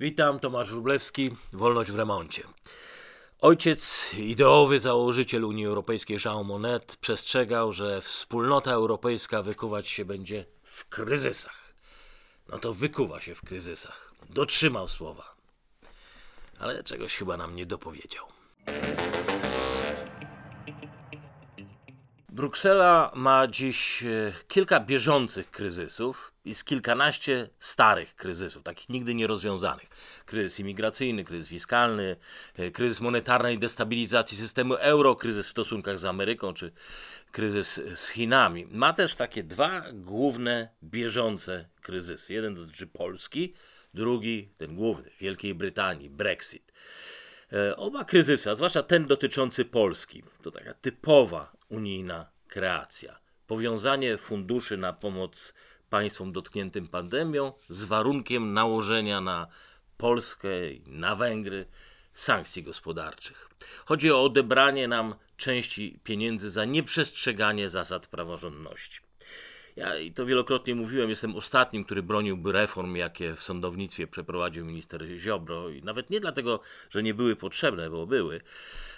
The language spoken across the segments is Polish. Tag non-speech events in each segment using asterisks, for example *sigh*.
Witam, Tomasz Wróblewski, Wolność w remoncie. Ojciec, ideowy założyciel Unii Europejskiej Jean Monnet przestrzegał, że wspólnota europejska wykuwać się będzie w kryzysach. No to wykuwa się w kryzysach. Dotrzymał słowa. Ale czegoś chyba nam nie dopowiedział. Bruksela ma dziś e, kilka bieżących kryzysów z kilkanaście starych kryzysów, takich nigdy nierozwiązanych. Kryzys imigracyjny, kryzys fiskalny, e, kryzys monetarnej destabilizacji systemu euro, kryzys w stosunkach z Ameryką czy kryzys z Chinami. Ma też takie dwa główne bieżące kryzysy. Jeden dotyczy Polski, drugi, ten główny, Wielkiej Brytanii, Brexit. E, oba kryzysy, a zwłaszcza ten dotyczący Polski, to taka typowa unijna kreacja. Powiązanie funduszy na pomoc państwom dotkniętym pandemią z warunkiem nałożenia na Polskę i na Węgry sankcji gospodarczych. Chodzi o odebranie nam części pieniędzy za nieprzestrzeganie zasad praworządności. Ja i to wielokrotnie mówiłem, jestem ostatnim, który broniłby reform, jakie w sądownictwie przeprowadził minister Ziobro. I nawet nie dlatego, że nie były potrzebne, bo były.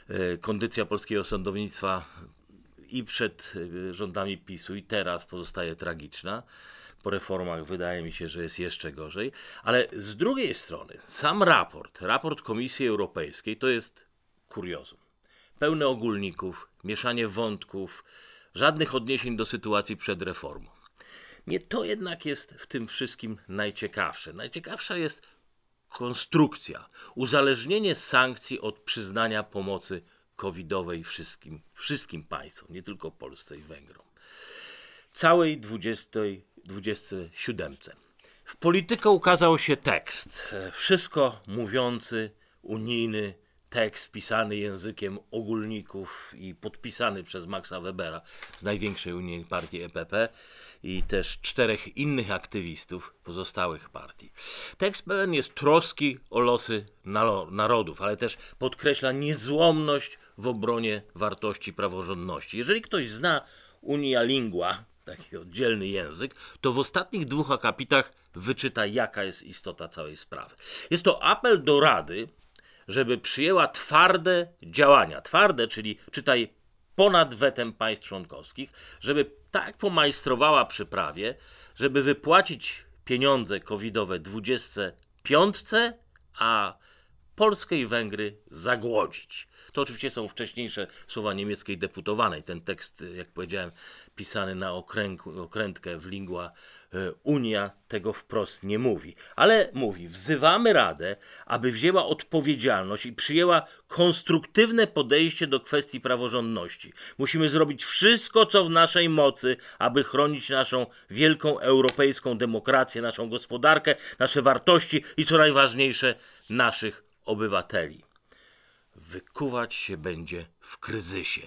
E, kondycja polskiego sądownictwa i przed e, rządami PiSu, i teraz pozostaje tragiczna. Po reformach wydaje mi się, że jest jeszcze gorzej. Ale z drugiej strony, sam raport, raport Komisji Europejskiej to jest kuriozum. Pełny ogólników, mieszanie wątków, żadnych odniesień do sytuacji przed reformą. Nie to jednak jest w tym wszystkim najciekawsze. Najciekawsza jest konstrukcja, uzależnienie sankcji od przyznania pomocy covidowej wszystkim, wszystkim państwom, nie tylko Polsce i Węgrom. Całej 20, 27. W politykę ukazał się tekst, e, wszystko mówiący, unijny, tekst pisany językiem ogólników i podpisany przez Maxa Webera z największej unijnej partii EPP i też czterech innych aktywistów pozostałych partii. Tekst pełen jest troski o losy narodów, ale też podkreśla niezłomność w obronie wartości praworządności. Jeżeli ktoś zna Unia Lingua, taki oddzielny język, to w ostatnich dwóch akapitach wyczyta, jaka jest istota całej sprawy. Jest to apel do Rady, żeby przyjęła twarde działania. Twarde, czyli czytaj ponad wetem państw członkowskich, żeby tak pomajstrowała przy prawie, żeby wypłacić pieniądze covidowe 25, a Polskę i Węgry zagłodzić. To oczywiście są wcześniejsze słowa niemieckiej deputowanej. Ten tekst, jak powiedziałem, pisany na okrętkę w lingua e, Unia tego wprost nie mówi. Ale mówi, wzywamy Radę, aby wzięła odpowiedzialność i przyjęła konstruktywne podejście do kwestii praworządności. Musimy zrobić wszystko, co w naszej mocy, aby chronić naszą wielką europejską demokrację, naszą gospodarkę, nasze wartości i co najważniejsze, naszych obywateli. Wykuwać się będzie w kryzysie,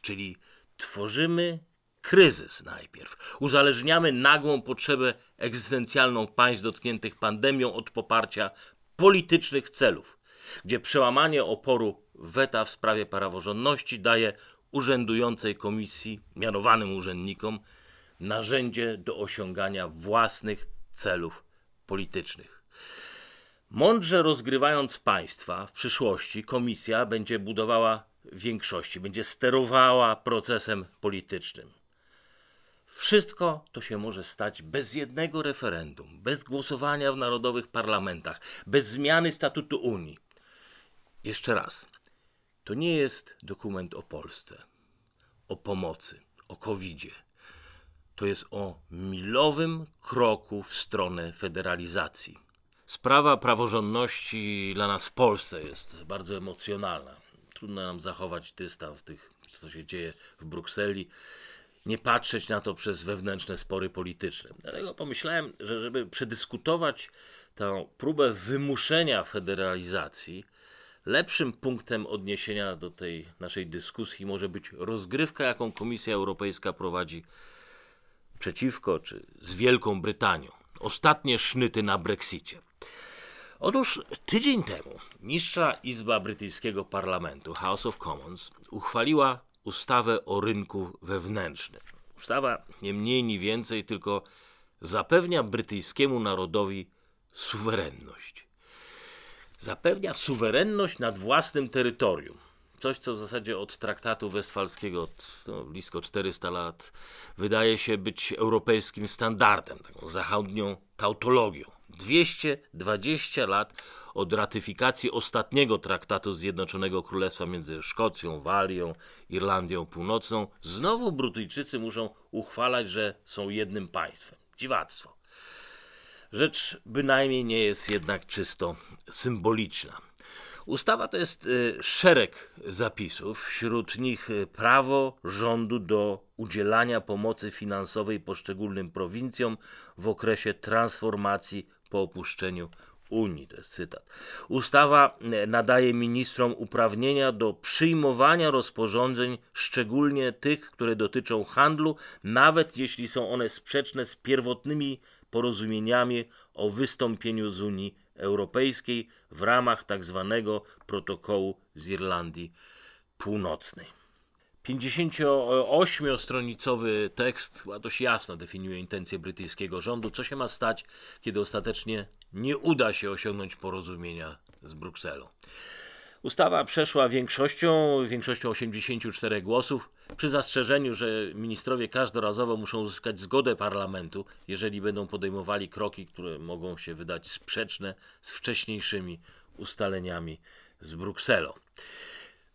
czyli tworzymy kryzys najpierw. Uzależniamy nagłą potrzebę egzystencjalną państw dotkniętych pandemią od poparcia politycznych celów, gdzie przełamanie oporu weta w sprawie praworządności daje urzędującej komisji, mianowanym urzędnikom, narzędzie do osiągania własnych celów politycznych. Mądrze rozgrywając państwa w przyszłości, komisja będzie budowała większości, będzie sterowała procesem politycznym. Wszystko to się może stać bez jednego referendum, bez głosowania w narodowych parlamentach, bez zmiany statutu Unii. Jeszcze raz, to nie jest dokument o Polsce, o pomocy, o covidzie. To jest o milowym kroku w stronę federalizacji. Sprawa praworządności dla nas w Polsce jest bardzo emocjonalna. Trudno nam zachować dystans w tych, co się dzieje w Brukseli, nie patrzeć na to przez wewnętrzne spory polityczne. Dlatego pomyślałem, że żeby przedyskutować tę próbę wymuszenia federalizacji, lepszym punktem odniesienia do tej naszej dyskusji może być rozgrywka, jaką Komisja Europejska prowadzi przeciwko czy z Wielką Brytanią. Ostatnie sznyty na Brexicie. Otóż tydzień temu niższa izba brytyjskiego parlamentu, House of Commons, uchwaliła ustawę o rynku wewnętrznym. Ustawa nie mniej ni więcej, tylko zapewnia brytyjskiemu narodowi suwerenność. zapewnia suwerenność nad własnym terytorium. Coś, co w zasadzie od traktatu westfalskiego, od no, blisko 400 lat, wydaje się być europejskim standardem, taką zachodnią tautologią. 220 lat od ratyfikacji ostatniego traktatu Zjednoczonego Królestwa między Szkocją, Walią, Irlandią Północną, znowu Brytyjczycy muszą uchwalać, że są jednym państwem. Dziwactwo. Rzecz bynajmniej nie jest jednak czysto symboliczna. Ustawa to jest y, szereg zapisów, wśród nich y, prawo rządu do udzielania pomocy finansowej poszczególnym prowincjom w okresie transformacji po opuszczeniu Unii. To jest cytat. Ustawa y, nadaje ministrom uprawnienia do przyjmowania rozporządzeń, szczególnie tych, które dotyczą handlu, nawet jeśli są one sprzeczne z pierwotnymi porozumieniami o wystąpieniu z Unii Europejskiej w ramach tzw. Tak protokołu z Irlandii Północnej. 58-stronicowy tekst chyba dość jasno definiuje intencje brytyjskiego rządu, co się ma stać, kiedy ostatecznie nie uda się osiągnąć porozumienia z Brukselą. Ustawa przeszła większością, większością 84 głosów, przy zastrzeżeniu, że ministrowie każdorazowo muszą uzyskać zgodę parlamentu, jeżeli będą podejmowali kroki, które mogą się wydać sprzeczne z wcześniejszymi ustaleniami z Brukselą.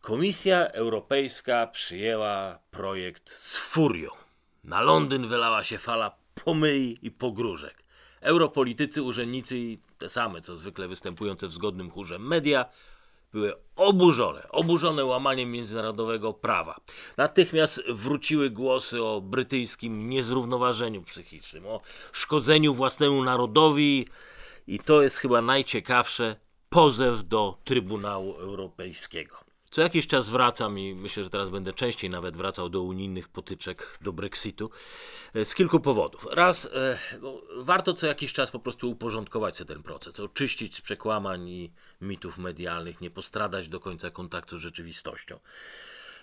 Komisja Europejska przyjęła projekt z furią. Na Londyn wylała się fala pomyj i pogróżek. Europolitycy, urzędnicy i te same, co zwykle występujące w zgodnym chórze media, były oburzone, oburzone łamaniem międzynarodowego prawa. Natychmiast wróciły głosy o brytyjskim niezrównoważeniu psychicznym, o szkodzeniu własnemu narodowi i to jest chyba najciekawsze pozew do Trybunału Europejskiego. Co jakiś czas wracam i myślę, że teraz będę częściej nawet wracał do unijnych potyczek, do Brexitu, e, z kilku powodów. Raz, e, warto co jakiś czas po prostu uporządkować sobie ten proces, oczyścić z przekłamań i mitów medialnych, nie postradać do końca kontaktu z rzeczywistością.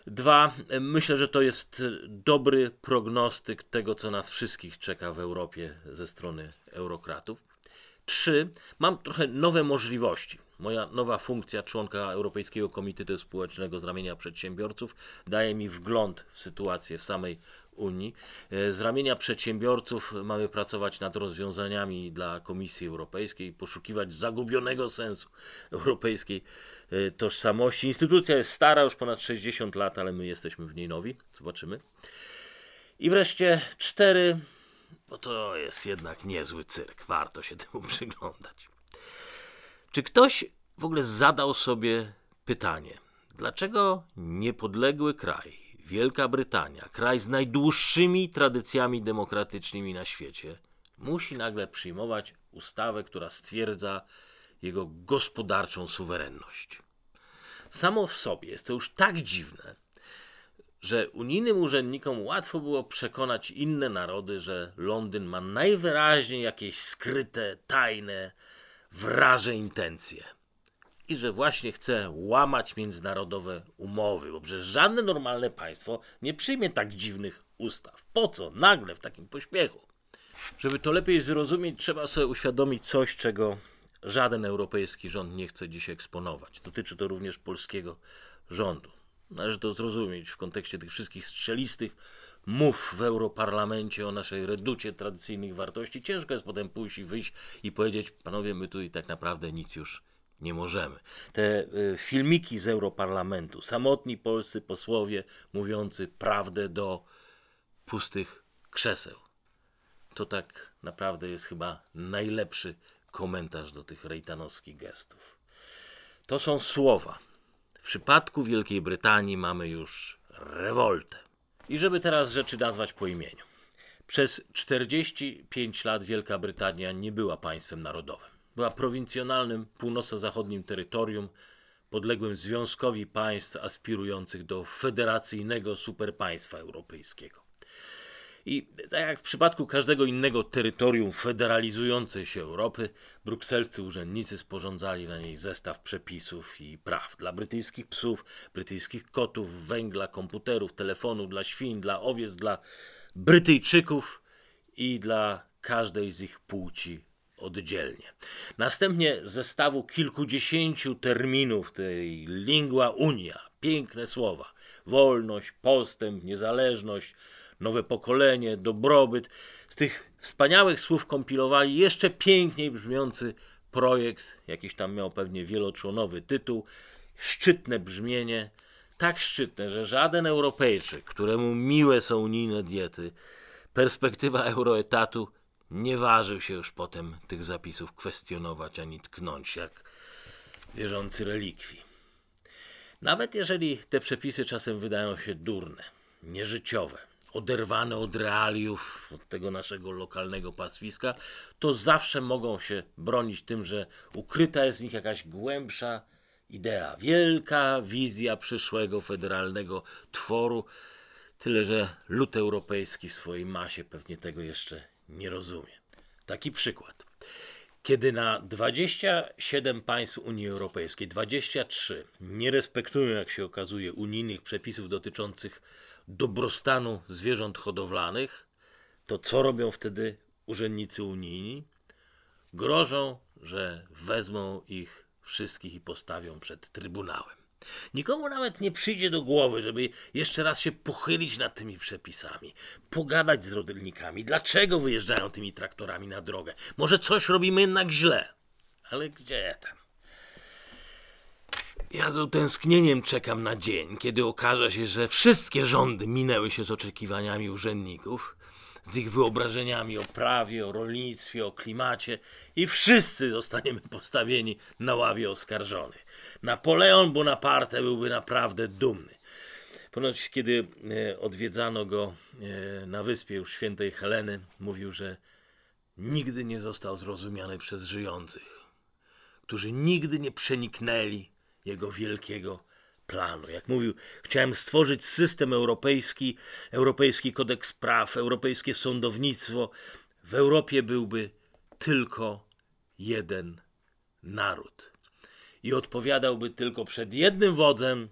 Dwa, e, myślę, że to jest dobry prognostyk tego, co nas wszystkich czeka w Europie ze strony eurokratów. Trzy, mam trochę nowe możliwości. Moja nowa funkcja członka Europejskiego Komitetu Społecznego z ramienia przedsiębiorców daje mi wgląd w sytuację w samej Unii. E, z ramienia przedsiębiorców mamy pracować nad rozwiązaniami dla Komisji Europejskiej, poszukiwać zagubionego sensu europejskiej e, tożsamości. Instytucja jest stara, już ponad 60 lat, ale my jesteśmy w niej nowi. Zobaczymy. I wreszcie cztery, bo to jest jednak niezły cyrk. Warto się temu *laughs* przyglądać. Czy ktoś w ogóle zadał sobie pytanie, dlaczego niepodległy kraj, Wielka Brytania, kraj z najdłuższymi tradycjami demokratycznymi na świecie, musi nagle przyjmować ustawę, która stwierdza jego gospodarczą suwerenność? Samo w sobie jest to już tak dziwne, że unijnym urzędnikom łatwo było przekonać inne narody, że Londyn ma najwyraźniej jakieś skryte, tajne, wraże intencje. I że właśnie chce łamać międzynarodowe umowy, bo przecież żadne normalne państwo nie przyjmie tak dziwnych ustaw. Po co? Nagle, w takim pośpiechu. Żeby to lepiej zrozumieć, trzeba sobie uświadomić coś, czego żaden europejski rząd nie chce dziś eksponować. Dotyczy to również polskiego rządu. Należy to zrozumieć w kontekście tych wszystkich strzelistych mów w Europarlamencie o naszej reducie tradycyjnych wartości. Ciężko jest potem pójść i wyjść i powiedzieć, panowie, my tu i tak naprawdę nic już nie możemy. Te y, filmiki z Europarlamentu, samotni polscy posłowie mówiący prawdę do pustych krzeseł. To tak naprawdę jest chyba najlepszy komentarz do tych rejtanowskich gestów. To są słowa. Przypadku Wielkiej Brytanii mamy już rewoltę. I żeby teraz rzeczy nazwać po imieniu. Przez 45 lat Wielka Brytania nie była państwem narodowym. Była prowincjonalnym północno-zachodnim terytorium podległym związkowi państw aspirujących do federacyjnego superpaństwa europejskiego. I tak jak w przypadku każdego innego terytorium federalizującej się Europy, brukselscy urzędnicy sporządzali na niej zestaw przepisów i praw dla brytyjskich psów, brytyjskich kotów, węgla, komputerów, telefonów, dla świń, dla owiec, dla Brytyjczyków i dla każdej z ich płci oddzielnie. Następnie zestawu kilkudziesięciu terminów tej lingua unia, piękne słowa, wolność, postęp, niezależność, nowe pokolenie, dobrobyt. Z tych wspaniałych słów kompilowali jeszcze piękniej brzmiący projekt, jakiś tam miał pewnie wieloczłonowy tytuł, szczytne brzmienie, tak szczytne, że żaden Europejczyk, któremu miłe są unijne diety, perspektywa euroetatu nie ważył się już potem tych zapisów kwestionować ani tknąć, jak wierzący relikwii. Nawet jeżeli te przepisy czasem wydają się durne, nieżyciowe, oderwane od realiów, od tego naszego lokalnego pastwiska, to zawsze mogą się bronić tym, że ukryta jest w nich jakaś głębsza idea, wielka wizja przyszłego federalnego tworu. Tyle, że lud europejski w swojej masie pewnie tego jeszcze nie rozumie. Taki przykład. Kiedy na 27 państw Unii Europejskiej 23 nie respektują, jak się okazuje, unijnych przepisów dotyczących dobrostanu zwierząt hodowlanych, to co robią wtedy urzędnicy unijni? Grożą, że wezmą ich wszystkich i postawią przed trybunałem. Nikomu nawet nie przyjdzie do głowy, żeby jeszcze raz się pochylić nad tymi przepisami, pogadać z rodylnikami, dlaczego wyjeżdżają tymi traktorami na drogę. Może coś robimy jednak źle, ale gdzie tam? Ja z utęsknieniem czekam na dzień, kiedy okaże się, że wszystkie rządy minęły się z oczekiwaniami urzędników, z ich wyobrażeniami o prawie, o rolnictwie, o klimacie i wszyscy zostaniemy postawieni na ławie oskarżonych. Napoleon Bonaparte byłby naprawdę dumny. Ponoć, kiedy e, odwiedzano go e, na wyspie już świętej Heleny, mówił, że nigdy nie został zrozumiany przez żyjących, którzy nigdy nie przeniknęli jego wielkiego planu. Jak mówił, chciałem stworzyć system europejski, europejski kodeks praw, europejskie sądownictwo. W Europie byłby tylko jeden naród. I odpowiadałby tylko przed jednym wodzem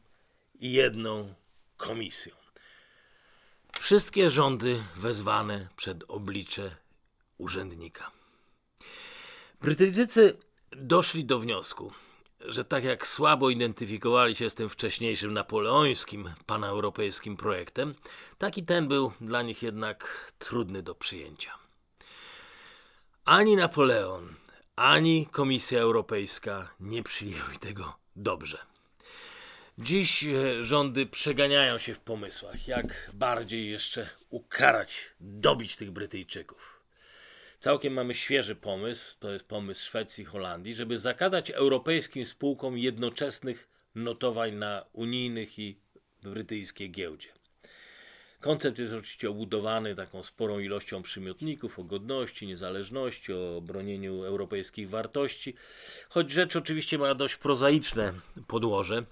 i jedną komisją. Wszystkie rządy wezwane przed oblicze urzędnika. Brytyjczycy doszli do wniosku, że tak jak słabo identyfikowali się z tym wcześniejszym napoleońskim paneuropejskim projektem, tak i ten był dla nich jednak trudny do przyjęcia. Ani Napoleon, ani Komisja Europejska nie przyjęły tego dobrze. Dziś e, rządy przeganiają się w pomysłach, jak bardziej jeszcze ukarać, dobić tych Brytyjczyków. Całkiem mamy świeży pomysł, to jest pomysł Szwecji i Holandii, żeby zakazać europejskim spółkom jednoczesnych notowań na unijnych i brytyjskiej giełdzie. Koncept jest oczywiście obudowany taką sporą ilością przymiotników o godności, niezależności, o bronieniu europejskich wartości, choć rzecz oczywiście ma dość prozaiczne podłoże.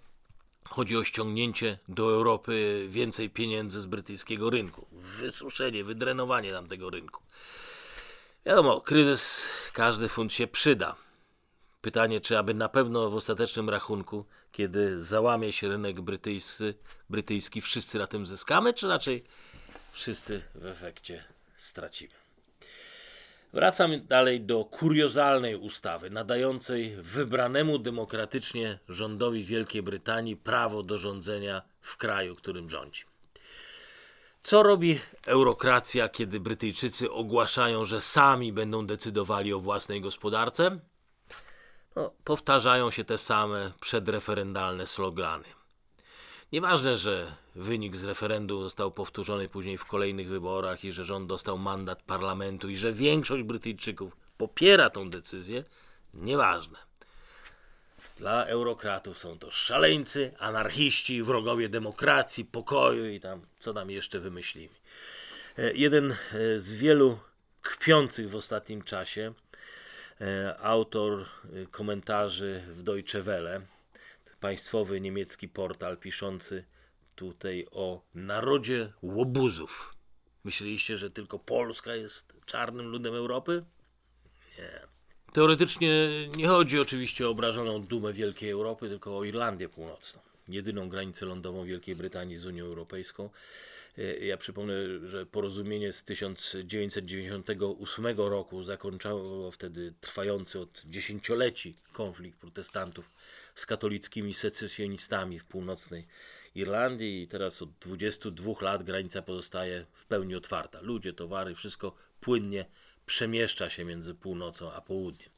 Chodzi o ściągnięcie do Europy więcej pieniędzy z brytyjskiego rynku, wysuszenie, wydrenowanie tamtego rynku. Wiadomo, kryzys, każdy funt się przyda. Pytanie, czy aby na pewno w ostatecznym rachunku, kiedy załamie się rynek brytyjski, brytyjski, wszyscy na tym zyskamy, czy raczej wszyscy w efekcie stracimy. Wracam dalej do kuriozalnej ustawy nadającej wybranemu demokratycznie rządowi Wielkiej Brytanii prawo do rządzenia w kraju, którym rządzi. Co robi eurokracja, kiedy Brytyjczycy ogłaszają, że sami będą decydowali o własnej gospodarce? No, powtarzają się te same przedreferendalne slogany. Nieważne, że wynik z referendum został powtórzony później w kolejnych wyborach i że rząd dostał mandat parlamentu i że większość Brytyjczyków popiera tą decyzję, nieważne. Dla eurokratów są to szaleńcy, anarchiści, wrogowie demokracji, pokoju i tam co tam jeszcze wymyślimy. E, jeden e, z wielu kpiących w ostatnim czasie, e, autor komentarzy w Deutsche Welle, państwowy niemiecki portal piszący tutaj o narodzie łobuzów. Myśleliście, że tylko Polska jest czarnym ludem Europy? Nie. Teoretycznie nie chodzi oczywiście o obrażoną dumę Wielkiej Europy, tylko o Irlandię Północną. jedyną granicę lądową Wielkiej Brytanii z Unią Europejską. E, ja przypomnę, że porozumienie z 1998 roku zakończało wtedy trwający od dziesięcioleci konflikt protestantów z katolickimi secesjonistami w północnej Irlandii i teraz od 22 lat granica pozostaje w pełni otwarta. Ludzie, towary, wszystko płynnie przemieszcza się między północą a południem.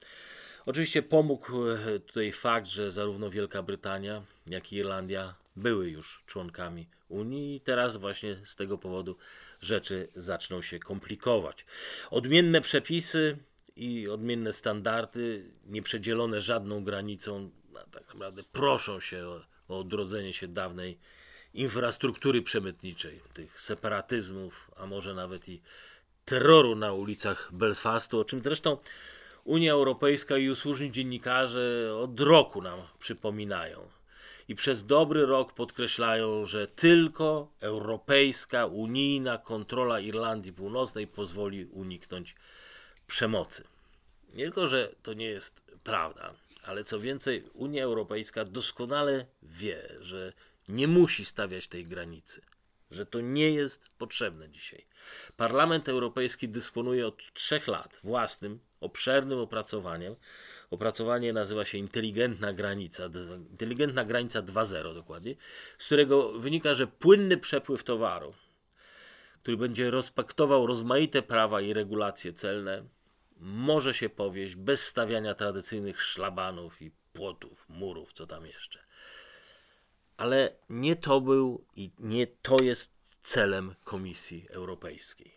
Oczywiście pomógł e, tutaj fakt, że zarówno Wielka Brytania, jak i Irlandia były już członkami Unii i teraz właśnie z tego powodu rzeczy zaczną się komplikować. Odmienne przepisy i odmienne standardy, nieprzedzielone żadną granicą, no, tak naprawdę proszą się o, o odrodzenie się dawnej infrastruktury przemytniczej, tych separatyzmów, a może nawet i terroru na ulicach Belfastu, o czym zresztą Unia Europejska i usłużni dziennikarze od roku nam przypominają. I przez dobry rok podkreślają, że tylko europejska, unijna kontrola Irlandii Północnej pozwoli uniknąć przemocy. Nie tylko, że to nie jest prawda, ale co więcej, Unia Europejska doskonale wie, że nie musi stawiać tej granicy że to nie jest potrzebne dzisiaj. Parlament Europejski dysponuje od trzech lat własnym, obszernym opracowaniem. Opracowanie nazywa się Inteligentna Granica, Inteligentna Granica 2.0 dokładnie, z którego wynika, że płynny przepływ towaru, który będzie respektował rozmaite prawa i regulacje celne, może się powieść bez stawiania tradycyjnych szlabanów i płotów, murów, co tam jeszcze ale nie to był i nie to jest celem Komisji Europejskiej.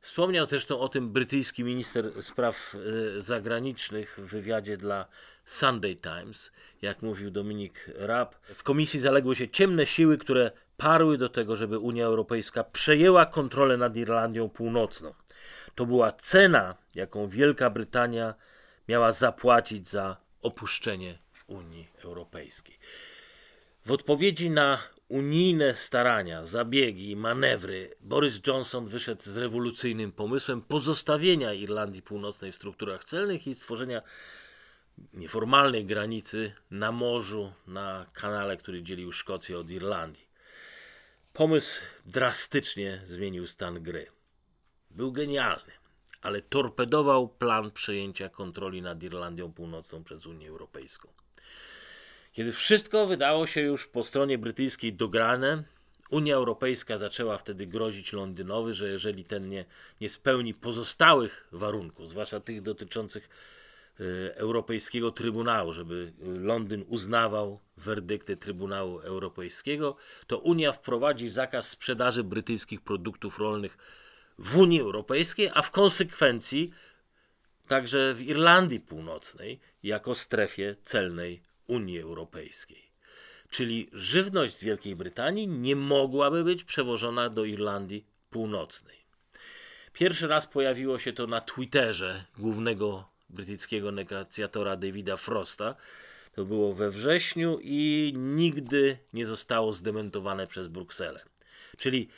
Wspomniał zresztą o tym brytyjski minister spraw e, zagranicznych w wywiadzie dla Sunday Times, jak mówił Dominik Raab. W komisji zaległy się ciemne siły, które parły do tego, żeby Unia Europejska przejęła kontrolę nad Irlandią Północną. To była cena, jaką Wielka Brytania miała zapłacić za opuszczenie Unii Europejskiej. W odpowiedzi na unijne starania, zabiegi manewry Boris Johnson wyszedł z rewolucyjnym pomysłem pozostawienia Irlandii Północnej w strukturach celnych i stworzenia nieformalnej granicy na morzu, na kanale, który dzielił Szkocję od Irlandii. Pomysł drastycznie zmienił stan gry. Był genialny, ale torpedował plan przejęcia kontroli nad Irlandią Północną przez Unię Europejską. Kiedy wszystko wydało się już po stronie brytyjskiej dograne, Unia Europejska zaczęła wtedy grozić Londynowi, że jeżeli ten nie, nie spełni pozostałych warunków, zwłaszcza tych dotyczących y, Europejskiego Trybunału, żeby Londyn uznawał werdykty Trybunału Europejskiego, to Unia wprowadzi zakaz sprzedaży brytyjskich produktów rolnych w Unii Europejskiej, a w konsekwencji także w Irlandii Północnej jako strefie celnej Unii Europejskiej. Czyli żywność z Wielkiej Brytanii nie mogłaby być przewożona do Irlandii Północnej. Pierwszy raz pojawiło się to na Twitterze głównego brytyjskiego negocjatora Davida Frosta. To było we wrześniu i nigdy nie zostało zdementowane przez Brukselę. Czyli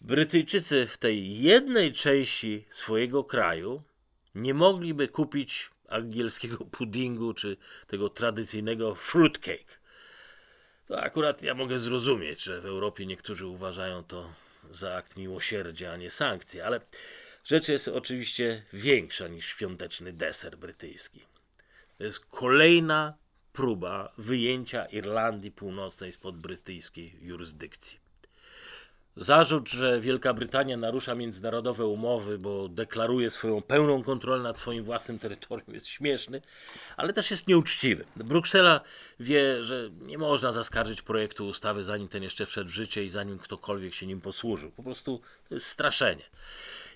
Brytyjczycy w tej jednej części swojego kraju nie mogliby kupić angielskiego *laughs* puddingu czy tego tradycyjnego fruitcake. To akurat ja mogę zrozumieć, że w Europie niektórzy uważają to za akt miłosierdzia, a nie sankcji, ale rzecz jest oczywiście większa niż świąteczny deser brytyjski. To jest kolejna próba wyjęcia Irlandii Północnej spod brytyjskiej jurysdykcji. Zarzut, że Wielka Brytania narusza międzynarodowe umowy, bo deklaruje swoją pełną kontrolę nad swoim własnym terytorium, jest śmieszny, ale też jest nieuczciwy. Bruksela wie, że nie można zaskarżyć projektu ustawy, zanim ten jeszcze wszedł w życie i zanim ktokolwiek się nim posłużył. Po prostu to jest straszenie.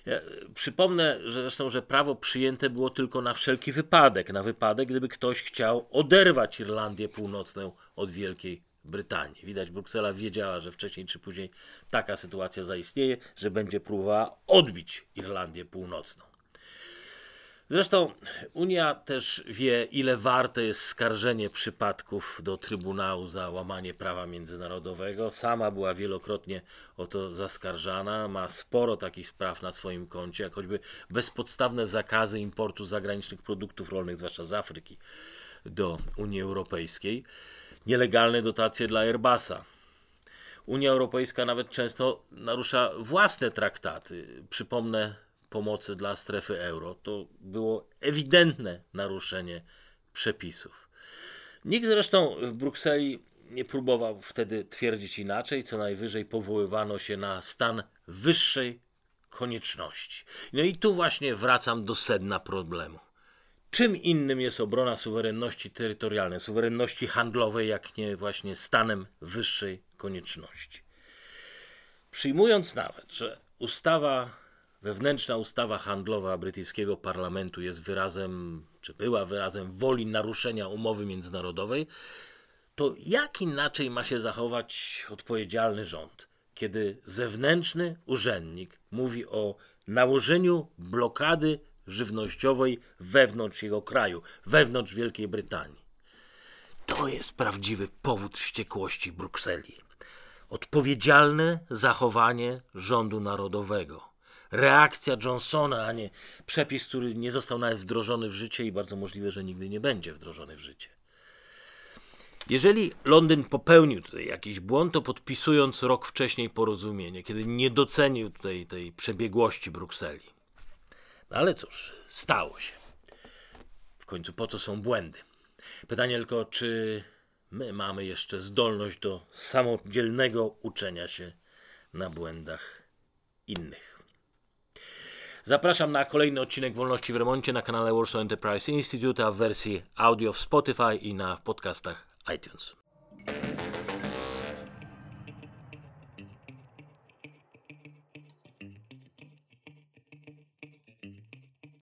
Ja przypomnę że zresztą, że prawo przyjęte było tylko na wszelki wypadek, na wypadek, gdyby ktoś chciał oderwać Irlandię Północną od Wielkiej Brytanii. Widać, Bruksela wiedziała, że wcześniej czy później taka sytuacja zaistnieje, że będzie próbowała odbić Irlandię Północną. Zresztą Unia też wie, ile warte jest skarżenie przypadków do Trybunału za łamanie prawa międzynarodowego. Sama była wielokrotnie o to zaskarżana, ma sporo takich spraw na swoim koncie, jak choćby bezpodstawne zakazy importu zagranicznych produktów rolnych, zwłaszcza z Afryki, do Unii Europejskiej. Nielegalne dotacje dla Airbusa. Unia Europejska nawet często narusza własne traktaty. Przypomnę pomocy dla strefy euro. To było ewidentne naruszenie przepisów. Nikt zresztą w Brukseli nie próbował wtedy twierdzić inaczej, co najwyżej powoływano się na stan wyższej konieczności. No i tu właśnie wracam do sedna problemu. Czym innym jest obrona suwerenności terytorialnej, suwerenności handlowej, jak nie właśnie stanem wyższej konieczności. Przyjmując nawet, że ustawa, wewnętrzna ustawa handlowa brytyjskiego parlamentu jest wyrazem, czy była wyrazem woli naruszenia umowy międzynarodowej, to jak inaczej ma się zachować odpowiedzialny rząd, kiedy zewnętrzny urzędnik mówi o nałożeniu blokady żywnościowej wewnątrz jego kraju, wewnątrz Wielkiej Brytanii? To jest prawdziwy powód wściekłości Brukseli. Odpowiedzialne zachowanie rządu narodowego. Reakcja Johnsona, a nie przepis, który nie został nawet wdrożony w życie i bardzo możliwe, że nigdy nie będzie wdrożony w życie. Jeżeli Londyn popełnił tutaj jakiś błąd, to podpisując rok wcześniej porozumienie, kiedy nie docenił tutaj tej przebiegłości Brukseli. Ale cóż, stało się. W końcu po co są błędy? Pytanie tylko, czy my mamy jeszcze zdolność do samodzielnego uczenia się na błędach innych. Zapraszam na kolejny odcinek Wolności w Remoncie na kanale Warsaw Enterprise Institute, a w wersji audio w Spotify i na podcastach iTunes.